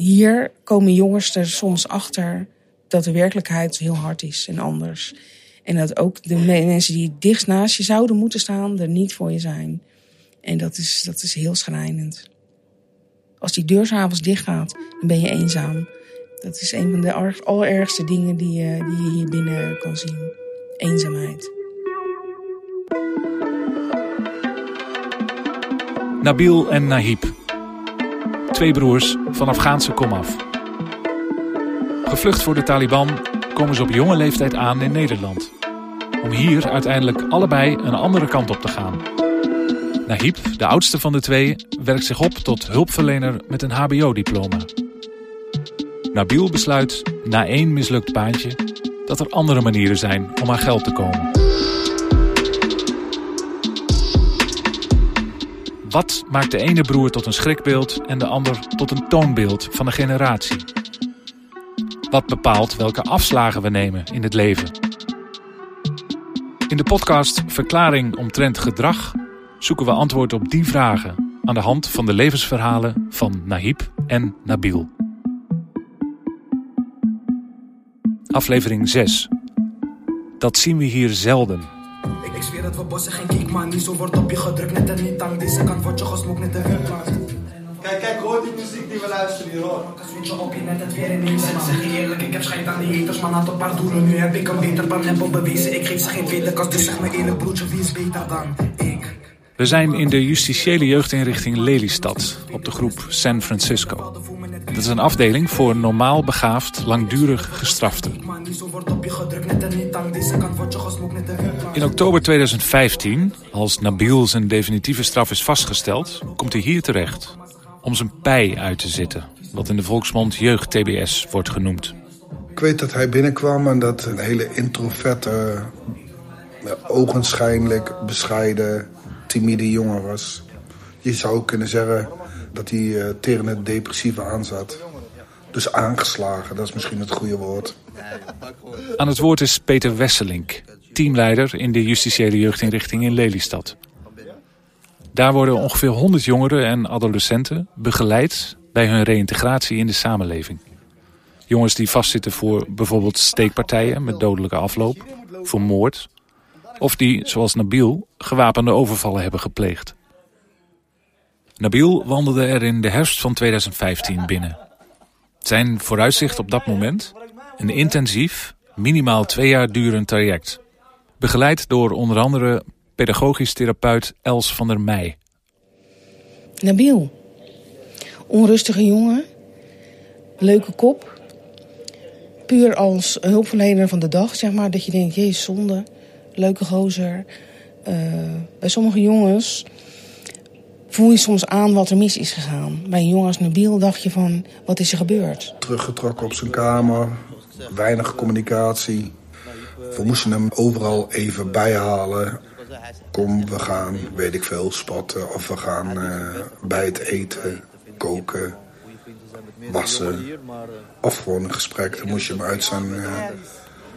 hier komen jongens er soms achter dat de werkelijkheid heel hard is en anders. En dat ook de mensen die dichtst naast je zouden moeten staan, er niet voor je zijn. En dat is, dat is heel schrijnend. Als die deur s'avonds dicht gaat, dan ben je eenzaam. Dat is een van de allerergste dingen die je, die je hier binnen kan zien. Eenzaamheid. Nabil en Nahib. Twee broers van Afghaanse komaf. Gevlucht voor de Taliban komen ze op jonge leeftijd aan in Nederland. Om hier uiteindelijk allebei een andere kant op te gaan. Nahib, de oudste van de twee, werkt zich op tot hulpverlener met een HBO-diploma. Nabil besluit, na één mislukt baantje, dat er andere manieren zijn om aan geld te komen. Wat maakt de ene broer tot een schrikbeeld en de ander tot een toonbeeld van een generatie? Wat bepaalt welke afslagen we nemen in het leven? In de podcast Verklaring omtrent gedrag zoeken we antwoord op die vragen aan de hand van de levensverhalen van Nahib en Nabil. Aflevering 6. Dat zien we hier zelden. Ik zweer dat we bossen geen kiek, man. Niet zo wordt op je gedrukt, net een niet aan deze kant wordt je gesmokt, net een Kijk, kijk, hoor die muziek die we luisteren hier, hoor. Switch op je net het weer ineens. Zeg je eerlijk, ik heb schijt aan die haters, man. Had een paar doelen, nu heb ik een beter plan. Heb op bewezen, ik geef ze geen tweede kast. Dus zeg me eerlijk, broertje, wie is beter dan ik? We zijn in de justitiële jeugdinrichting Lelystad, op de groep San Francisco. Dat is een afdeling voor normaal begaafd, langdurig gestraften. In oktober 2015, als Nabil zijn definitieve straf is vastgesteld, komt hij hier terecht om zijn pij uit te zitten, wat in de volksmond jeugd-TBS wordt genoemd. Ik weet dat hij binnenkwam en dat een hele introverte, ogenschijnlijk bescheiden, timide jongen was. Je zou kunnen zeggen dat hij uh, tegen het depressieve aanzat. Dus aangeslagen, dat is misschien het goede woord. Aan het woord is Peter Wesselink, teamleider in de justitiële jeugdinrichting in Lelystad. Daar worden ongeveer 100 jongeren en adolescenten begeleid bij hun reïntegratie in de samenleving. Jongens die vastzitten voor bijvoorbeeld steekpartijen met dodelijke afloop, voor moord... of die, zoals Nabil, gewapende overvallen hebben gepleegd. Nabil wandelde er in de herfst van 2015 binnen. Zijn vooruitzicht op dat moment? Een intensief, minimaal twee jaar durend traject. Begeleid door onder andere pedagogisch therapeut Els van der Meij. Nabil. Onrustige jongen. Leuke kop. Puur als hulpverlener van de dag, zeg maar. Dat je denkt, jezus, zonde. Leuke gozer. Uh, bij sommige jongens voel je soms aan wat er mis is gegaan. Bij een jongen als Nabil dacht je van, wat is er gebeurd? Teruggetrokken op zijn kamer, weinig communicatie. We moesten hem overal even bijhalen. Kom, we gaan, weet ik veel, spotten. Of we gaan uh, bij het eten, koken, wassen. Of gewoon een gesprek. Dan moest je hem uit zijn uh,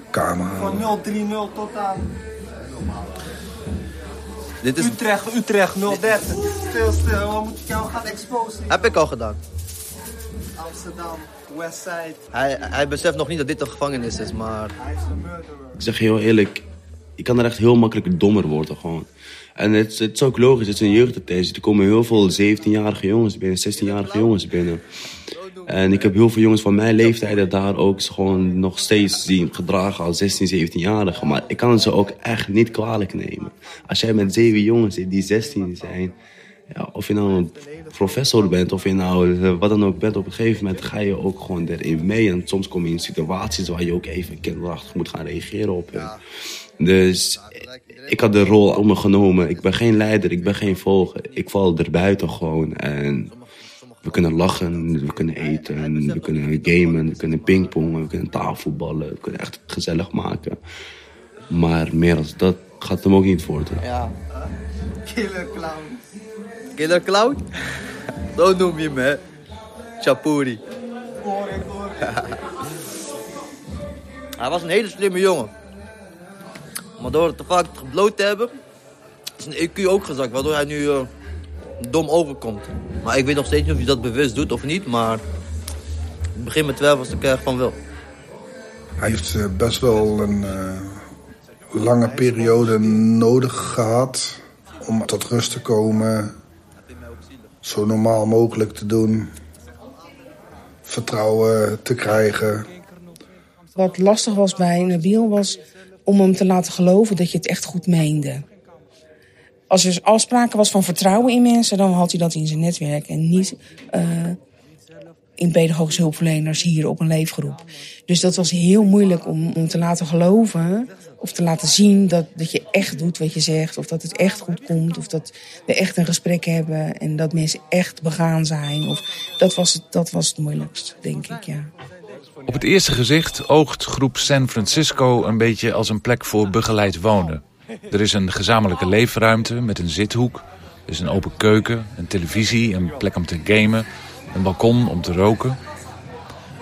kamer halen. Van 030 tot aan... Dit is... Utrecht, Utrecht, 030. Stil, stil. Wat moet ik jou gaan exposen? Heb ik al gedaan. Amsterdam, Westside. Hij, hij beseft nog niet dat dit een gevangenis is, maar... Hij is de murderer. Ik zeg je heel eerlijk, je kan er echt heel makkelijk dommer worden gewoon. En het, het is ook logisch, het is een jeugdattest. Er komen heel veel 17-jarige jongens binnen, 16-jarige jongens binnen. En ik heb heel veel jongens van mijn leeftijd daar ook gewoon nog steeds zien gedragen als 16, 17-jarigen. Maar ik kan ze ook echt niet kwalijk nemen. Als jij met zeven jongens zit die 16 zijn, ja, of je nou een professor bent of je nou eh, wat dan ook bent, op een gegeven moment ga je ook gewoon erin mee. En soms kom je in situaties waar je ook even kinderachtig moet gaan reageren op. Dus ik had de rol op me genomen. Ik ben geen leider, ik ben geen volger. Ik val er buiten gewoon. En we kunnen lachen, we kunnen eten, we kunnen gamen, we kunnen pingpongen, we kunnen tafelballen. We kunnen echt gezellig maken. Maar meer als dat gaat hem ook niet worden. Ja. Killer clown. Killer Clown? Zo noem je me? Chapuri. Hij was een hele slimme jongen. Maar door het te vaak gebloot te hebben, is zijn EQ ook gezakt, waardoor hij nu eh, dom overkomt. Maar ik weet nog steeds niet of hij dat bewust doet of niet, maar Ik begin met 12 als ik erg van wil. Hij heeft eh, best wel een uh, lange periode nodig gehad om tot rust te komen. Zo normaal mogelijk te doen. Vertrouwen te krijgen. Wat lastig was bij Nabil was om hem te laten geloven dat je het echt goed meende. Als er afspraken was van vertrouwen in mensen, dan had hij dat in zijn netwerk en niet uh, in pedagogische hulpverleners hier op een leefgroep. Dus dat was heel moeilijk om, om te laten geloven of te laten zien dat, dat je echt doet wat je zegt. Of dat het echt goed komt. Of dat we echt een gesprek hebben en dat mensen echt begaan zijn. Of, dat, was het, dat was het moeilijkst, denk ik, ja. Op het eerste gezicht oogt groep San Francisco een beetje als een plek voor begeleid wonen. Er is een gezamenlijke leefruimte met een zithoek. Er is een open keuken, een televisie, een plek om te gamen, een balkon om te roken.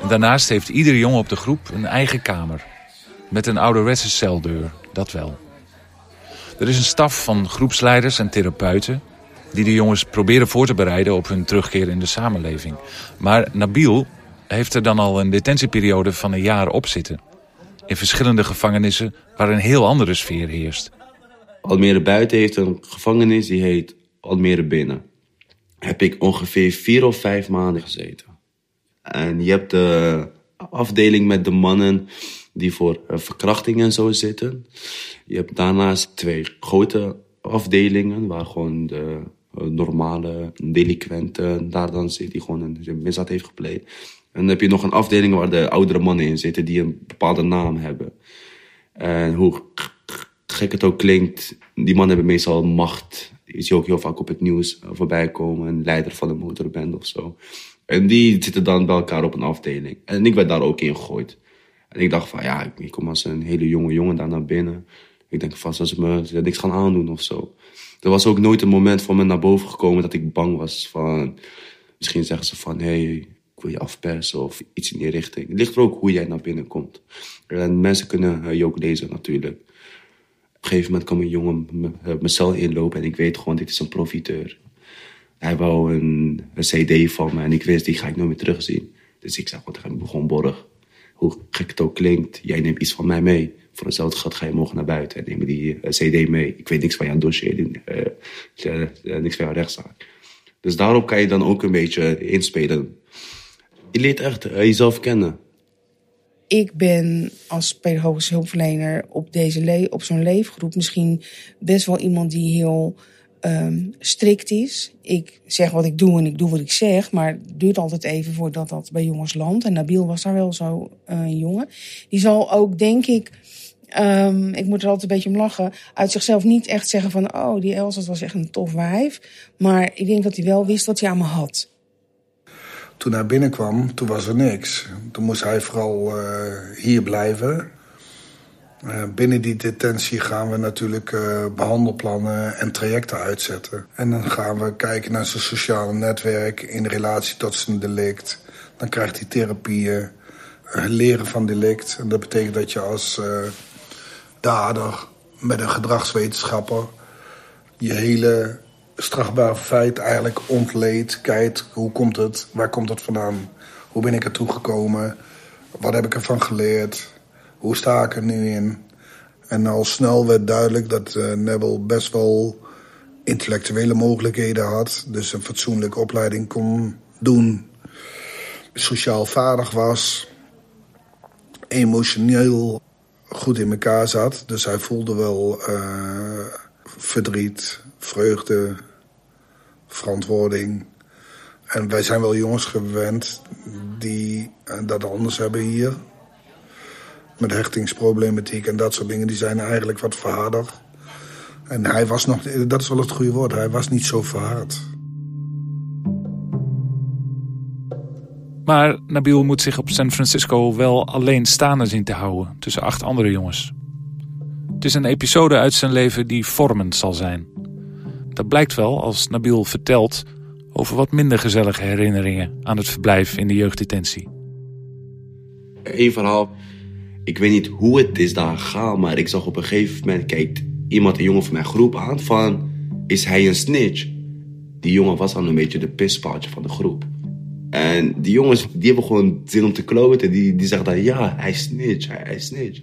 En daarnaast heeft iedere jongen op de groep een eigen kamer. Met een ouderwetse celdeur, dat wel. Er is een staf van groepsleiders en therapeuten... die de jongens proberen voor te bereiden op hun terugkeer in de samenleving. Maar Nabil heeft er dan al een detentieperiode van een jaar op zitten. In verschillende gevangenissen waar een heel andere sfeer heerst. Almere Buiten heeft een gevangenis die heet Almere Binnen. Heb ik ongeveer vier of vijf maanden gezeten. En je hebt de afdeling met de mannen die voor eh, verkrachting en zo zitten. Je hebt daarnaast twee grote afdelingen waar gewoon de eh, normale delinquenten daar dan zitten, die gewoon een misdaad heeft gepleegd. En dan heb je nog een afdeling waar de oudere mannen in zitten die een bepaalde naam hebben. En hoe gek het ook klinkt, die mannen hebben meestal macht. Je ziet ook heel vaak op het nieuws voorbij komen, een leider van een motorband of zo. En die zitten dan bij elkaar op een afdeling. En ik werd daar ook in gegooid. En ik dacht van, ja, ik kom als een hele jonge jongen daar naar binnen. Ik denk vast dat ze me niks gaan aandoen of zo. Er was ook nooit een moment van me naar boven gekomen dat ik bang was van... Misschien zeggen ze van, hé, hey, ik wil je afpersen of iets in die richting. Het ligt er ook hoe jij naar binnen komt. En mensen kunnen je ook lezen natuurlijk. Op een gegeven moment kwam een jongen mijn cel inlopen en ik weet gewoon, dit is een profiteur. Hij wou een, een cd van me en ik wist, die ga ik nooit meer terugzien. Dus ik zei, wat, ik begon borg hoe gek het ook klinkt, jij neemt iets van mij mee. Voor hetzelfde geld ga je morgen naar buiten en neem die uh, CD mee. Ik weet niks van jouw dossier, uh, niks van jouw rechtszaak. Dus daarop kan je dan ook een beetje inspelen. Je leert echt jezelf kennen. Ik ben als pedagogische hulpverlener op, deze op zo'n leefgroep misschien best wel iemand die heel um, strikt is. Ik zeg wat ik doe en ik doe wat ik zeg. Maar het duurt altijd even voordat dat bij jongens landt. En Nabil was daar wel zo uh, een jongen. Die zal ook, denk ik... Um, ik moet er altijd een beetje om lachen. Uit zichzelf niet echt zeggen van... Oh, die Elsa was echt een tof wijf. Maar ik denk dat hij wel wist wat hij aan me had. Toen hij binnenkwam, toen was er niks. Toen moest hij vooral uh, hier blijven. Uh, binnen die detentie gaan we natuurlijk uh, behandelplannen en trajecten uitzetten. En dan gaan we kijken naar zijn sociale netwerk in relatie tot zijn delict. Dan krijgt hij therapieën, leren van delict. En dat betekent dat je als dader met een gedragswetenschapper je hele strafbare feit eigenlijk ontleedt. Kijkt hoe komt het, waar komt het vandaan, hoe ben ik ertoe gekomen, wat heb ik ervan geleerd hoe sta ik er nu in? En al snel werd duidelijk dat uh, Nebel best wel intellectuele mogelijkheden had. Dus een fatsoenlijke opleiding kon doen. Sociaal vaardig was. Emotioneel goed in elkaar zat. Dus hij voelde wel uh, verdriet, vreugde, verantwoording. En wij zijn wel jongens gewend die uh, dat anders hebben hier met hechtingsproblematiek en dat soort dingen, die zijn eigenlijk wat verharder. En hij was nog, dat is wel het goede woord, hij was niet zo verhard. Maar Nabil moet zich op San Francisco wel alleen staande zien te houden tussen acht andere jongens. Het is een episode uit zijn leven die vormend zal zijn. Dat blijkt wel als Nabil vertelt over wat minder gezellige herinneringen aan het verblijf in de jeugddetentie. Eén verhaal ik weet niet hoe het is daar gegaan, maar ik zag op een gegeven moment, kijkt iemand een jongen van mijn groep aan van, is hij een snitch? Die jongen was dan een beetje de pispaardje van de groep. En die jongens, die hebben gewoon zin om te kloten. Die, die zeggen dan, ja, hij snitch, hij, hij snitch.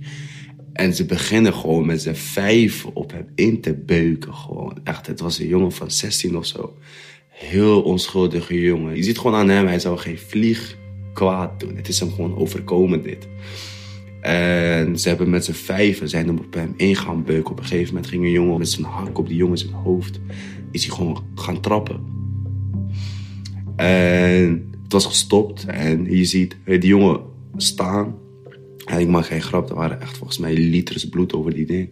En ze beginnen gewoon met z'n vijf op hem in te beuken. Gewoon. Echt, het was een jongen van 16 of zo. Heel onschuldige jongen. Je ziet gewoon aan hem, hij zou geen vlieg kwaad doen. Het is hem gewoon overkomen dit. En ze hebben met z'n vijven zijn op hem in gaan beuken. Op een gegeven moment ging een jongen met zijn hak op die jongen zijn hoofd. Is hij gewoon gaan trappen. En het was gestopt. En je ziet die jongen staan. En ik maak geen grap, er waren echt volgens mij liters bloed over die ding.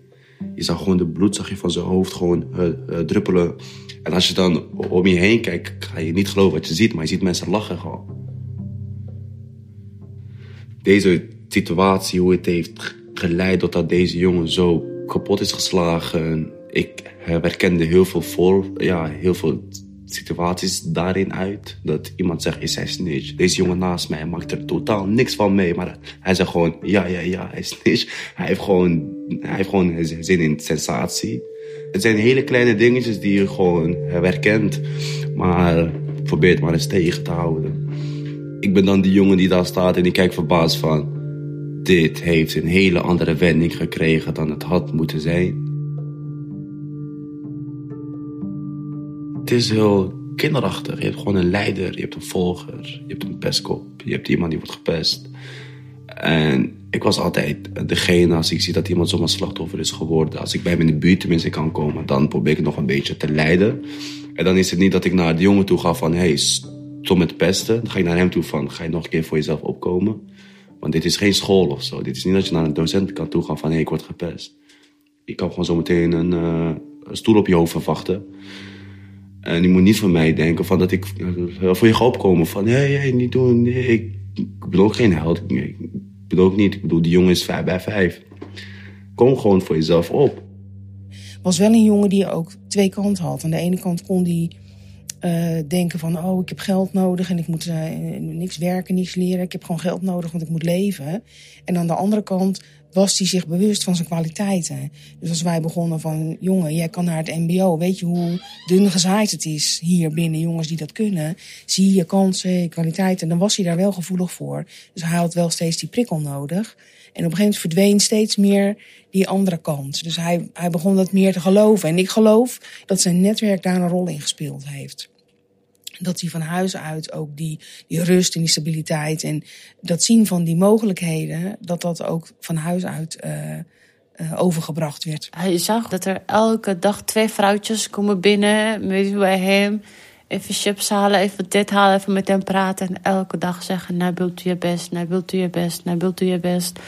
Je zag gewoon de bloed zag je van zijn hoofd gewoon uh, uh, druppelen. En als je dan om je heen kijkt, ga je niet geloven wat je ziet. Maar je ziet mensen lachen gewoon. Deze situatie, hoe het heeft geleid tot deze jongen zo kapot is geslagen. Ik herkende heel veel voor, ja, heel veel situaties daarin uit. Dat iemand zegt, is hij snitch? Deze jongen naast mij maakt er totaal niks van mee. Maar hij zegt gewoon, ja, ja, ja, hij is snitch. Hij heeft gewoon, hij heeft gewoon zin in sensatie. Het zijn hele kleine dingetjes die je gewoon herkent. Maar probeert maar eens tegen te houden. Ik ben dan die jongen die daar staat en die kijkt verbaasd van... Dit heeft een hele andere wending gekregen dan het had moeten zijn. Het is heel kinderachtig. Je hebt gewoon een leider, je hebt een volger, je hebt een pestkop, je hebt iemand die wordt gepest. En ik was altijd degene, als ik zie dat iemand zomaar slachtoffer is geworden, als ik bij hem in de buurt tenminste kan komen, dan probeer ik nog een beetje te leiden. En dan is het niet dat ik naar de jongen toe ga van, hey, stop met pesten. Dan ga ik naar hem toe van, ga je nog een keer voor jezelf opkomen? Want dit is geen school of zo. Dit is niet dat je naar een docent kan toe gaan van, hé, hey, ik word gepest. Ik kan gewoon zo meteen een, een stoel op je hoofd verwachten. En je moet niet van mij denken van dat ik uh, voor je ga opkomen. Van, hé, hey, niet doen. Ik, ik geen held. Ik, ben ook niet. Ik bedoel, die jongen is vijf bij vijf. Kom gewoon voor jezelf op. Was wel een jongen die ook twee kanten had. Aan de ene kant kon die uh, denken van, oh, ik heb geld nodig en ik moet uh, niks werken, niks leren. Ik heb gewoon geld nodig, want ik moet leven. En aan de andere kant was hij zich bewust van zijn kwaliteiten. Dus als wij begonnen van, jongen, jij kan naar het mbo. Weet je hoe dun gezaaid het is hier binnen, jongens die dat kunnen. Zie je kansen, kwaliteiten. Dan was hij daar wel gevoelig voor. Dus hij had wel steeds die prikkel nodig. En op een gegeven moment verdween steeds meer die andere kant. Dus hij, hij begon dat meer te geloven. En ik geloof dat zijn netwerk daar een rol in gespeeld heeft. Dat hij van huis uit ook die, die rust en die stabiliteit en dat zien van die mogelijkheden, dat dat ook van huis uit uh, uh, overgebracht werd. Hij zag dat er elke dag twee vrouwtjes komen binnen met bij hem. Even chips halen, even dit halen, even met hem praten. En elke dag zeggen, nou wilt u je best, nou wilt u je best, nou wilt u je best.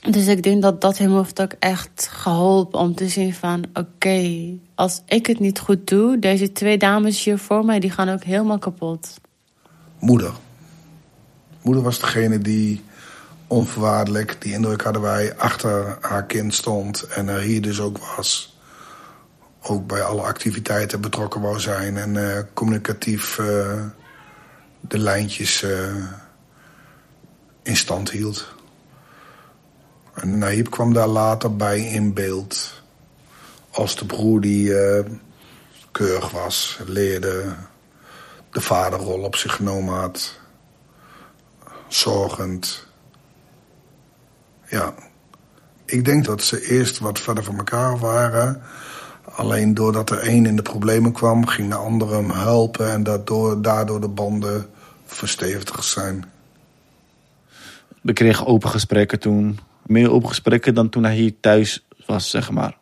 Dus ik denk dat dat hem heeft ook echt geholpen om te zien van... oké, als ik het niet goed doe, deze twee dames hier voor mij... die gaan ook helemaal kapot. Moeder. Moeder was degene die onvoorwaardelijk, die indruk hadden wij... achter haar kind stond en er hier dus ook was. Ook bij alle activiteiten betrokken wou zijn... en uh, communicatief uh, de lijntjes uh, in stand hield. Naïb kwam daar later bij in beeld. Als de broer die uh, keurig was, leerde, de vaderrol op zich genomen had. Zorgend. Ja, ik denk dat ze eerst wat verder van elkaar waren. Alleen doordat er één in de problemen kwam, ging de andere hem helpen... en daardoor, daardoor de banden verstevigd zijn. We kregen open gesprekken toen meer open gesprekken dan toen hij hier thuis was, zeg maar.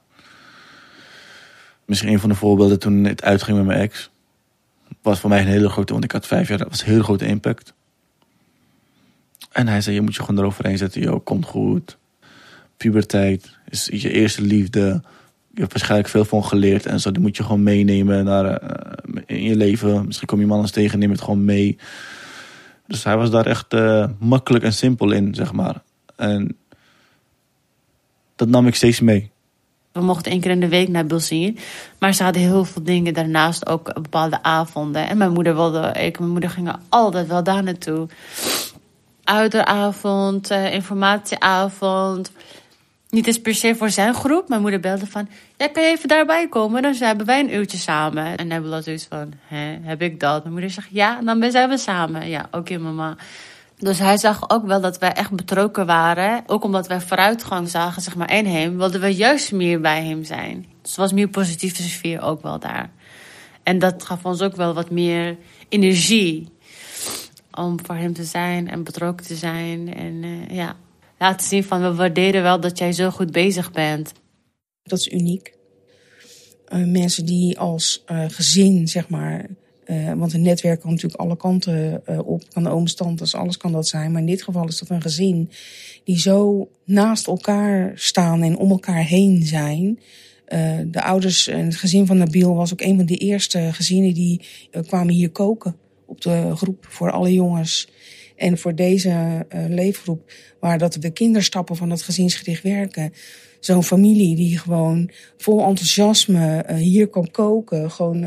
Misschien een van de voorbeelden toen het uitging met mijn ex. Was voor mij een hele grote, want ik had vijf jaar, dat was een hele grote impact. En hij zei, je moet je gewoon eroverheen zetten, joh, komt goed. Puberteit is je eerste liefde. Je hebt waarschijnlijk veel van geleerd en zo. Die moet je gewoon meenemen naar, uh, in je leven. Misschien kom je man eens tegen, neem het gewoon mee. Dus hij was daar echt uh, makkelijk en simpel in, zeg maar. En dat nam ik steeds mee. We mochten één keer in de week naar zien. Maar ze hadden heel veel dingen daarnaast, ook bepaalde avonden. En mijn moeder wilde, ik en mijn moeder gingen altijd wel daar naartoe. Ouderavond, uh, informatieavond. Niet eens per se voor zijn groep. Mijn moeder belde van, ja, kan even daarbij komen? Dan hebben wij een uurtje samen. En hij wil zoiets van, heb ik dat? Mijn moeder zegt, ja, dan zijn we samen. Ja, oké mama. Dus hij zag ook wel dat wij echt betrokken waren. Ook omdat wij vooruitgang zagen, zeg maar, in hem, wilden we juist meer bij hem zijn. Dus er was meer positieve sfeer ook wel daar. En dat gaf ons ook wel wat meer energie om voor hem te zijn en betrokken te zijn. En uh, ja, laten zien van we waarderen wel dat jij zo goed bezig bent. Dat is uniek. Uh, mensen die als uh, gezin, zeg maar, uh, want een netwerk kan natuurlijk alle kanten uh, op. Kan de oomstantes, alles kan dat zijn. Maar in dit geval is dat een gezin die zo naast elkaar staan en om elkaar heen zijn. Uh, de ouders en het gezin van Nabil was ook een van de eerste gezinnen die kwamen hier koken op de groep voor alle jongens. En voor deze leefgroep, waar dat de kinderstappen van het gezinsgericht werken. Zo'n familie die gewoon vol enthousiasme hier kan koken. Gewoon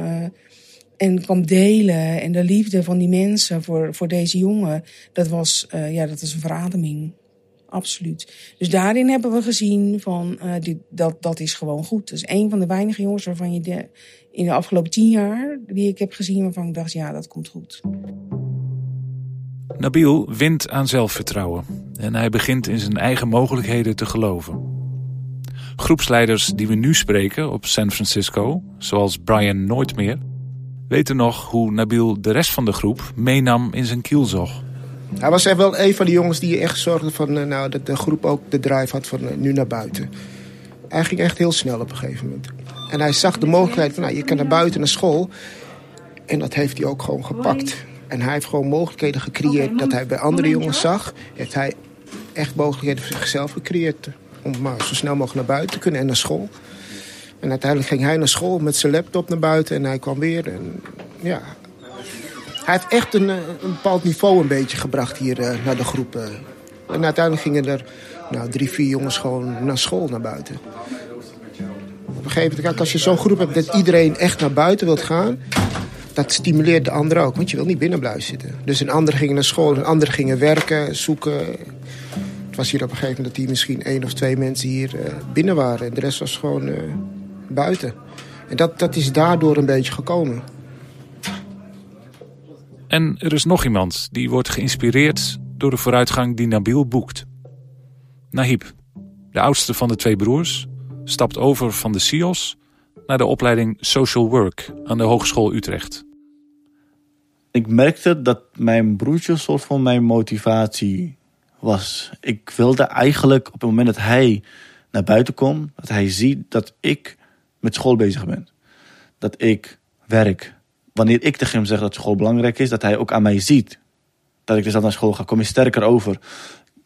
en kwam delen. En de liefde van die mensen voor, voor deze jongen, dat was, uh, ja, dat is een verademing. Absoluut. Dus daarin hebben we gezien van, uh, dit, dat, dat is gewoon goed. Is een van de weinige jongens waarvan je de, in de afgelopen tien jaar, die ik heb gezien, waarvan ik dacht, ja, dat komt goed. Nabil wint aan zelfvertrouwen en hij begint in zijn eigen mogelijkheden te geloven. Groepsleiders die we nu spreken op San Francisco, zoals Brian Nooitmeer, weten nog hoe Nabil de rest van de groep meenam in zijn kielzog. Hij was echt wel een van die jongens die echt zorgde van, uh, nou, dat de groep ook de drive had van uh, nu naar buiten. Hij ging echt heel snel op een gegeven moment. En hij zag de mogelijkheid van, nou, je kan naar buiten naar school. En dat heeft hij ook gewoon gepakt. En hij heeft gewoon mogelijkheden gecreëerd dat hij bij andere jongens zag. Heeft hij echt mogelijkheden voor zichzelf gecreëerd. Om maar zo snel mogelijk naar buiten te kunnen en naar school. En uiteindelijk ging hij naar school met zijn laptop naar buiten en hij kwam weer. En, ja. Hij heeft echt een, een bepaald niveau een beetje gebracht hier uh, naar de groep. Uh. En uiteindelijk gingen er nou, drie, vier jongens gewoon naar school naar buiten. Op een gegeven moment, als je zo'n groep hebt dat iedereen echt naar buiten wilt gaan... dat stimuleert de anderen ook, want je wil niet binnen blijven zitten. Dus een ander ging naar school, een ander gingen werken, zoeken. Het was hier op een gegeven moment dat hier misschien één of twee mensen hier binnen waren. En de rest was gewoon buiten. En dat, dat is daardoor een beetje gekomen. En er is nog iemand die wordt geïnspireerd door de vooruitgang die Nabil boekt. Nahib, de oudste van de twee broers, stapt over van de SIOS naar de opleiding Social Work aan de Hogeschool Utrecht. Ik merkte dat mijn broertje een soort van mijn motivatie was. Ik wilde eigenlijk op het moment dat hij naar buiten komt, dat hij ziet dat ik met school bezig ben. Dat ik werk. Wanneer ik tegen hem zeg dat school belangrijk is, dat hij ook aan mij ziet. Dat ik dus dan naar school ga, kom je sterker over.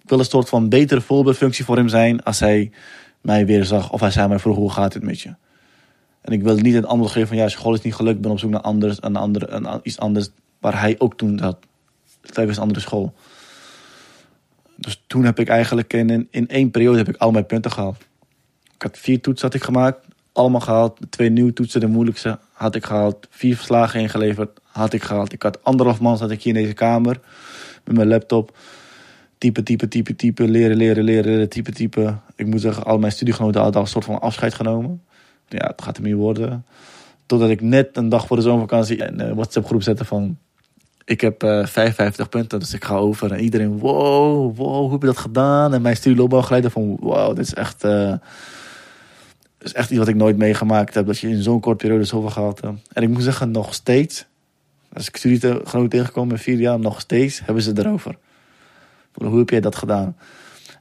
Ik wil een soort van betere voorbeeldfunctie voor hem zijn als hij mij weer zag. Of hij mij vroeg, hoe gaat het met je? En ik wil niet het antwoord geven van ja, school is niet gelukt, ben op zoek naar anders, een andere, een, iets anders. Waar hij ook toen had. Telkens een andere school. Dus toen heb ik eigenlijk in, in één periode heb ik al mijn punten gehaald. Ik had vier toetsen had ik gemaakt allemaal gehaald. Twee nieuwe toetsen, de moeilijkste, had ik gehaald. Vier verslagen ingeleverd, had ik gehaald. Ik had anderhalf man zat ik hier in deze kamer met mijn laptop. Typen, typen, typen, typen, leren, leren, leren, typen, typen. Ik moet zeggen, al mijn studiegenoten hadden al een soort van afscheid genomen. Ja, het gaat er meer worden. Totdat ik net een dag voor de zomervakantie een WhatsApp groep zette van... Ik heb uh, eh, 55 punten, dus ik ga over. En iedereen, wow, wow, hoe heb je dat gedaan? En mijn studieloopbaangeleider van, wow, dit is echt... Uh, is echt iets wat ik nooit meegemaakt heb. Dat je in zo'n korte periode zoveel gehaald hebt. En ik moet zeggen, nog steeds. Als ik studie genoeg tegenkom in vier jaar, nog steeds hebben ze erover. Hoe heb jij dat gedaan?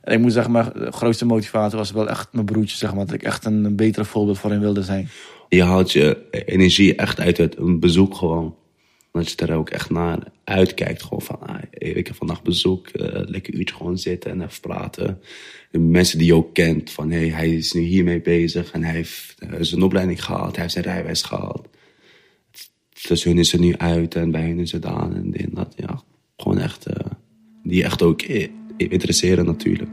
En ik moet zeggen, mijn grootste motivatie was wel echt mijn broertje, zeg maar. Dat ik echt een, een betere voorbeeld voor hem wilde zijn. Je haalt je energie echt uit het bezoek gewoon. Dat je er ook echt naar uitkijkt. Gewoon van, ah, ik heb vandaag bezoek. Uh, lekker uurtje gewoon zitten en even praten. De mensen die je ook kent. Van, hey, hij is nu hiermee bezig. En hij heeft uh, zijn opleiding gehaald. Hij heeft zijn rijwijs gehaald. Dus hun is er nu uit en bij hun is het aan. En dat. Ja, gewoon echt... Uh, die echt ook interesseren natuurlijk.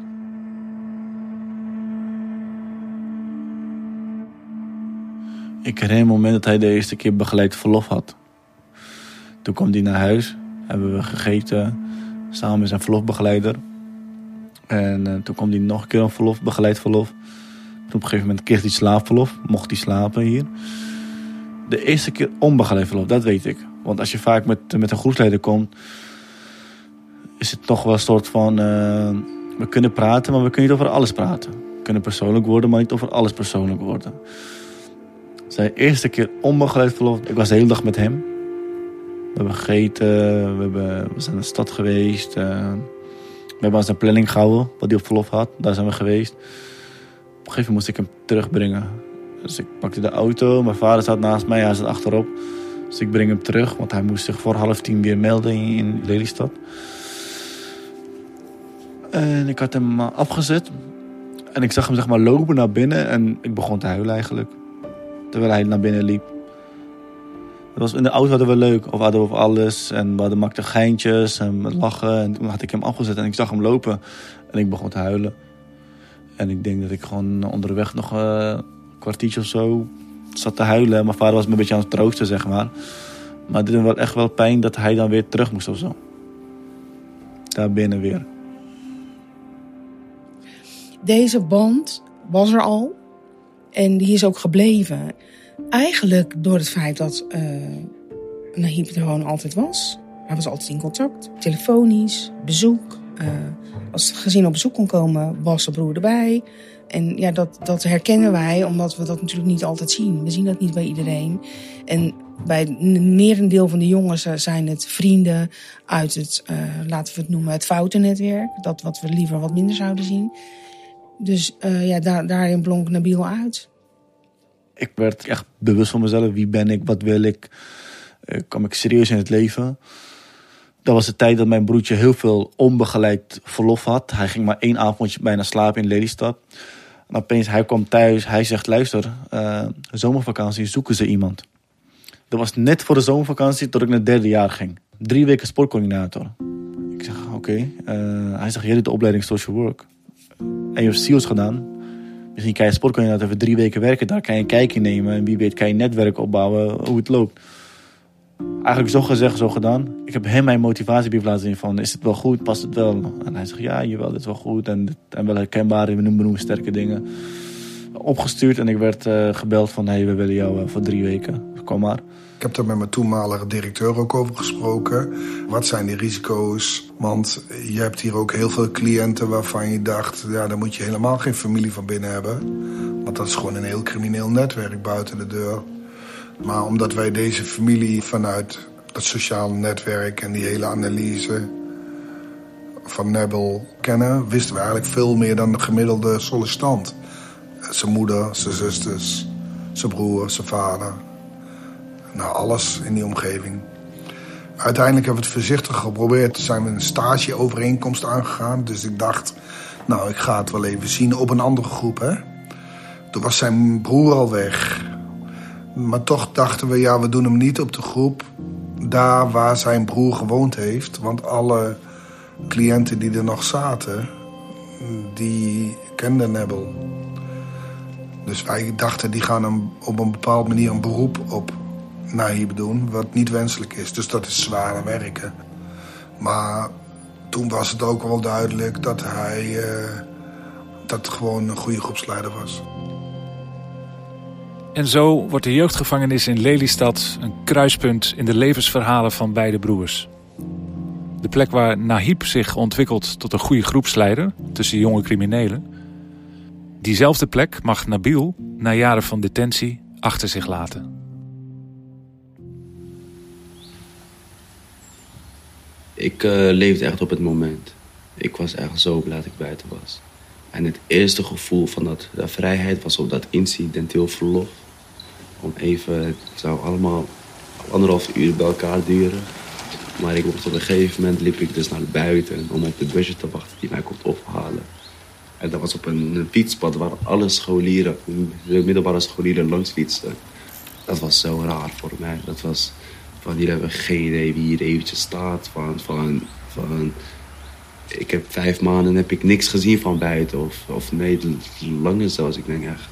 Ik herinner het moment dat hij de eerste keer begeleid verlof had. Toen kwam hij naar huis, hebben we gegeten samen met zijn verlofbegeleider. En uh, toen kwam hij nog een keer op verlof, begeleid verlof. Toen op een gegeven moment kreeg hij slaapverlof, mocht hij slapen hier. De eerste keer onbegeleid verlof, dat weet ik. Want als je vaak met, met een groepsleider komt, is het toch wel een soort van... Uh, we kunnen praten, maar we kunnen niet over alles praten. We kunnen persoonlijk worden, maar niet over alles persoonlijk worden. Zijn eerste keer onbegeleid verlof, ik was de hele dag met hem. We hebben gegeten, we, hebben, we zijn naar de stad geweest. Uh, we hebben aan zijn planning gehouden, wat hij op verlof had. Daar zijn we geweest. Op een gegeven moment moest ik hem terugbrengen. Dus ik pakte de auto, mijn vader zat naast mij, hij zat achterop. Dus ik breng hem terug, want hij moest zich voor half tien weer melden in Lelystad. En ik had hem afgezet. En ik zag hem zeg maar lopen naar binnen en ik begon te huilen eigenlijk. Terwijl hij naar binnen liep. Het was, in de auto hadden we leuk, of hadden we over alles. En we hadden maakten geintjes en lachen. En toen had ik hem afgezet en ik zag hem lopen. En ik begon te huilen. En ik denk dat ik gewoon onderweg nog een kwartiertje of zo zat te huilen. Mijn vader was me een beetje aan het troosten, zeg maar. Maar het deed wel echt wel pijn dat hij dan weer terug moest of zo. Daar binnen weer. Deze band was er al. En die is ook gebleven. Eigenlijk door het feit dat uh, Nahib gewoon altijd was. Hij was altijd in contact. Telefonisch, bezoek. Uh, als het gezin op bezoek kon komen, was zijn broer erbij. En ja, dat, dat herkennen wij, omdat we dat natuurlijk niet altijd zien. We zien dat niet bij iedereen. En bij het merendeel van de jongens zijn het vrienden uit het, laten we het noemen, het foutennetwerk. Dat wat we liever wat minder zouden zien. Dus ja, daar, daarin blonk Nabil uit. Ik werd echt bewust van mezelf. Wie ben ik? Wat wil ik? Uh, kwam ik serieus in het leven? Dat was de tijd dat mijn broertje heel veel onbegeleid verlof had. Hij ging maar één avondje bijna slapen in Lelystad. En opeens, hij kwam thuis. Hij zegt, luister, uh, zomervakantie, zoeken ze iemand. Dat was net voor de zomervakantie tot ik naar derde jaar ging. Drie weken sportcoördinator. Ik zeg, oké. Uh, hij zegt, jij doet de opleiding social work. En je hebt SEALS gedaan. Misschien kan je sportcoördinator even drie weken werken. Daar kan je een kijkje nemen. En wie weet kan je netwerk opbouwen hoe het loopt. Eigenlijk zo gezegd, zo gedaan. Ik heb hem mijn motivatiebrief laten zien van... is het wel goed, past het wel? En hij zegt, ja, jawel, dit is wel goed. En, en wel herkenbare, we noemen sterke dingen. Opgestuurd en ik werd uh, gebeld van... hé, hey, we willen jou uh, voor drie weken. Kom maar. Ik heb daar met mijn toenmalige directeur ook over gesproken. Wat zijn die risico's? Want je hebt hier ook heel veel cliënten waarvan je dacht... ja, daar moet je helemaal geen familie van binnen hebben. Want dat is gewoon een heel crimineel netwerk buiten de deur. Maar omdat wij deze familie vanuit het sociale netwerk... en die hele analyse van Nebel kennen... wisten we eigenlijk veel meer dan de gemiddelde sollicitant. Zijn moeder, zijn zusters, zijn broer, zijn vader nou, alles in die omgeving. Uiteindelijk hebben we het voorzichtig geprobeerd. Toen zijn we een stageovereenkomst aangegaan. Dus ik dacht, nou, ik ga het wel even zien op een andere groep, hè. Toen was zijn broer al weg. Maar toch dachten we, ja, we doen hem niet op de groep... daar waar zijn broer gewoond heeft. Want alle cliënten die er nog zaten, die kenden Nebel. Dus wij dachten, die gaan hem op een bepaalde manier een beroep op naïef doen, wat niet wenselijk is. Dus dat is zware werken. Maar toen was het ook wel duidelijk dat hij uh, dat gewoon een goede groepsleider was. En zo wordt de jeugdgevangenis in Lelystad een kruispunt in de levensverhalen van beide broers. De plek waar Nahib zich ontwikkelt tot een goede groepsleider tussen jonge criminelen. Diezelfde plek mag Nabil na jaren van detentie achter zich laten. Ik uh, leefde echt op het moment. Ik was echt zo blij dat ik buiten was. En het eerste gevoel van dat, de vrijheid was op dat incidenteel verlof. Om even, het zou allemaal anderhalf uur bij elkaar duren. Maar ik op een gegeven moment liep ik dus naar buiten om op de busje te wachten die mij komt ophalen. En dat was op een, een fietspad waar alle scholieren, de middelbare scholieren langs fietsten. Dat was zo raar voor mij. Dat was, van hier hebben geen idee wie hier eventjes staat. Van, van, van, ik heb vijf maanden heb ik niks gezien van buiten. Of, of nee, langer zelfs. Ik denk echt.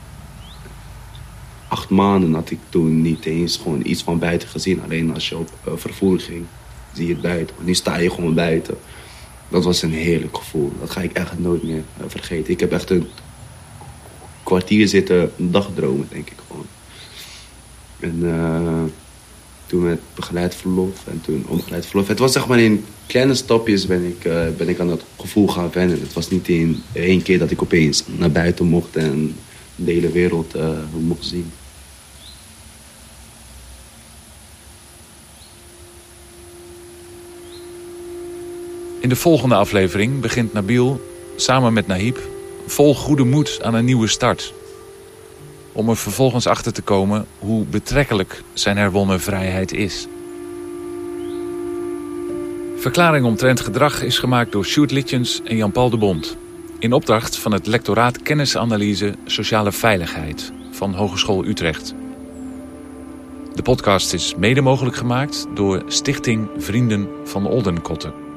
Acht maanden had ik toen niet eens gewoon iets van buiten gezien. Alleen als je op uh, vervoer ging, zie je het buiten. Nu sta je gewoon buiten. Dat was een heerlijk gevoel. Dat ga ik echt nooit meer eh, vergeten. Ik heb echt een kwartier zitten dagdromen, denk ik gewoon. En uh, toen met begeleid verlof en toen onbegeleid verlof. Het was zeg maar in kleine stapjes ben ik, uh, ben ik aan dat gevoel gaan wennen. Het was niet in één keer dat ik opeens naar buiten mocht en de hele wereld uh, mocht zien. In de volgende aflevering begint Nabil samen met Nahib vol goede moed aan een nieuwe start. Om er vervolgens achter te komen hoe betrekkelijk zijn herwonnen vrijheid is. Verklaring omtrent gedrag is gemaakt door Sjoerd Litjens en Jan-Paul de Bond. In opdracht van het lectoraat Kennisanalyse Sociale Veiligheid van Hogeschool Utrecht. De podcast is mede mogelijk gemaakt door Stichting Vrienden van Oldenkotten.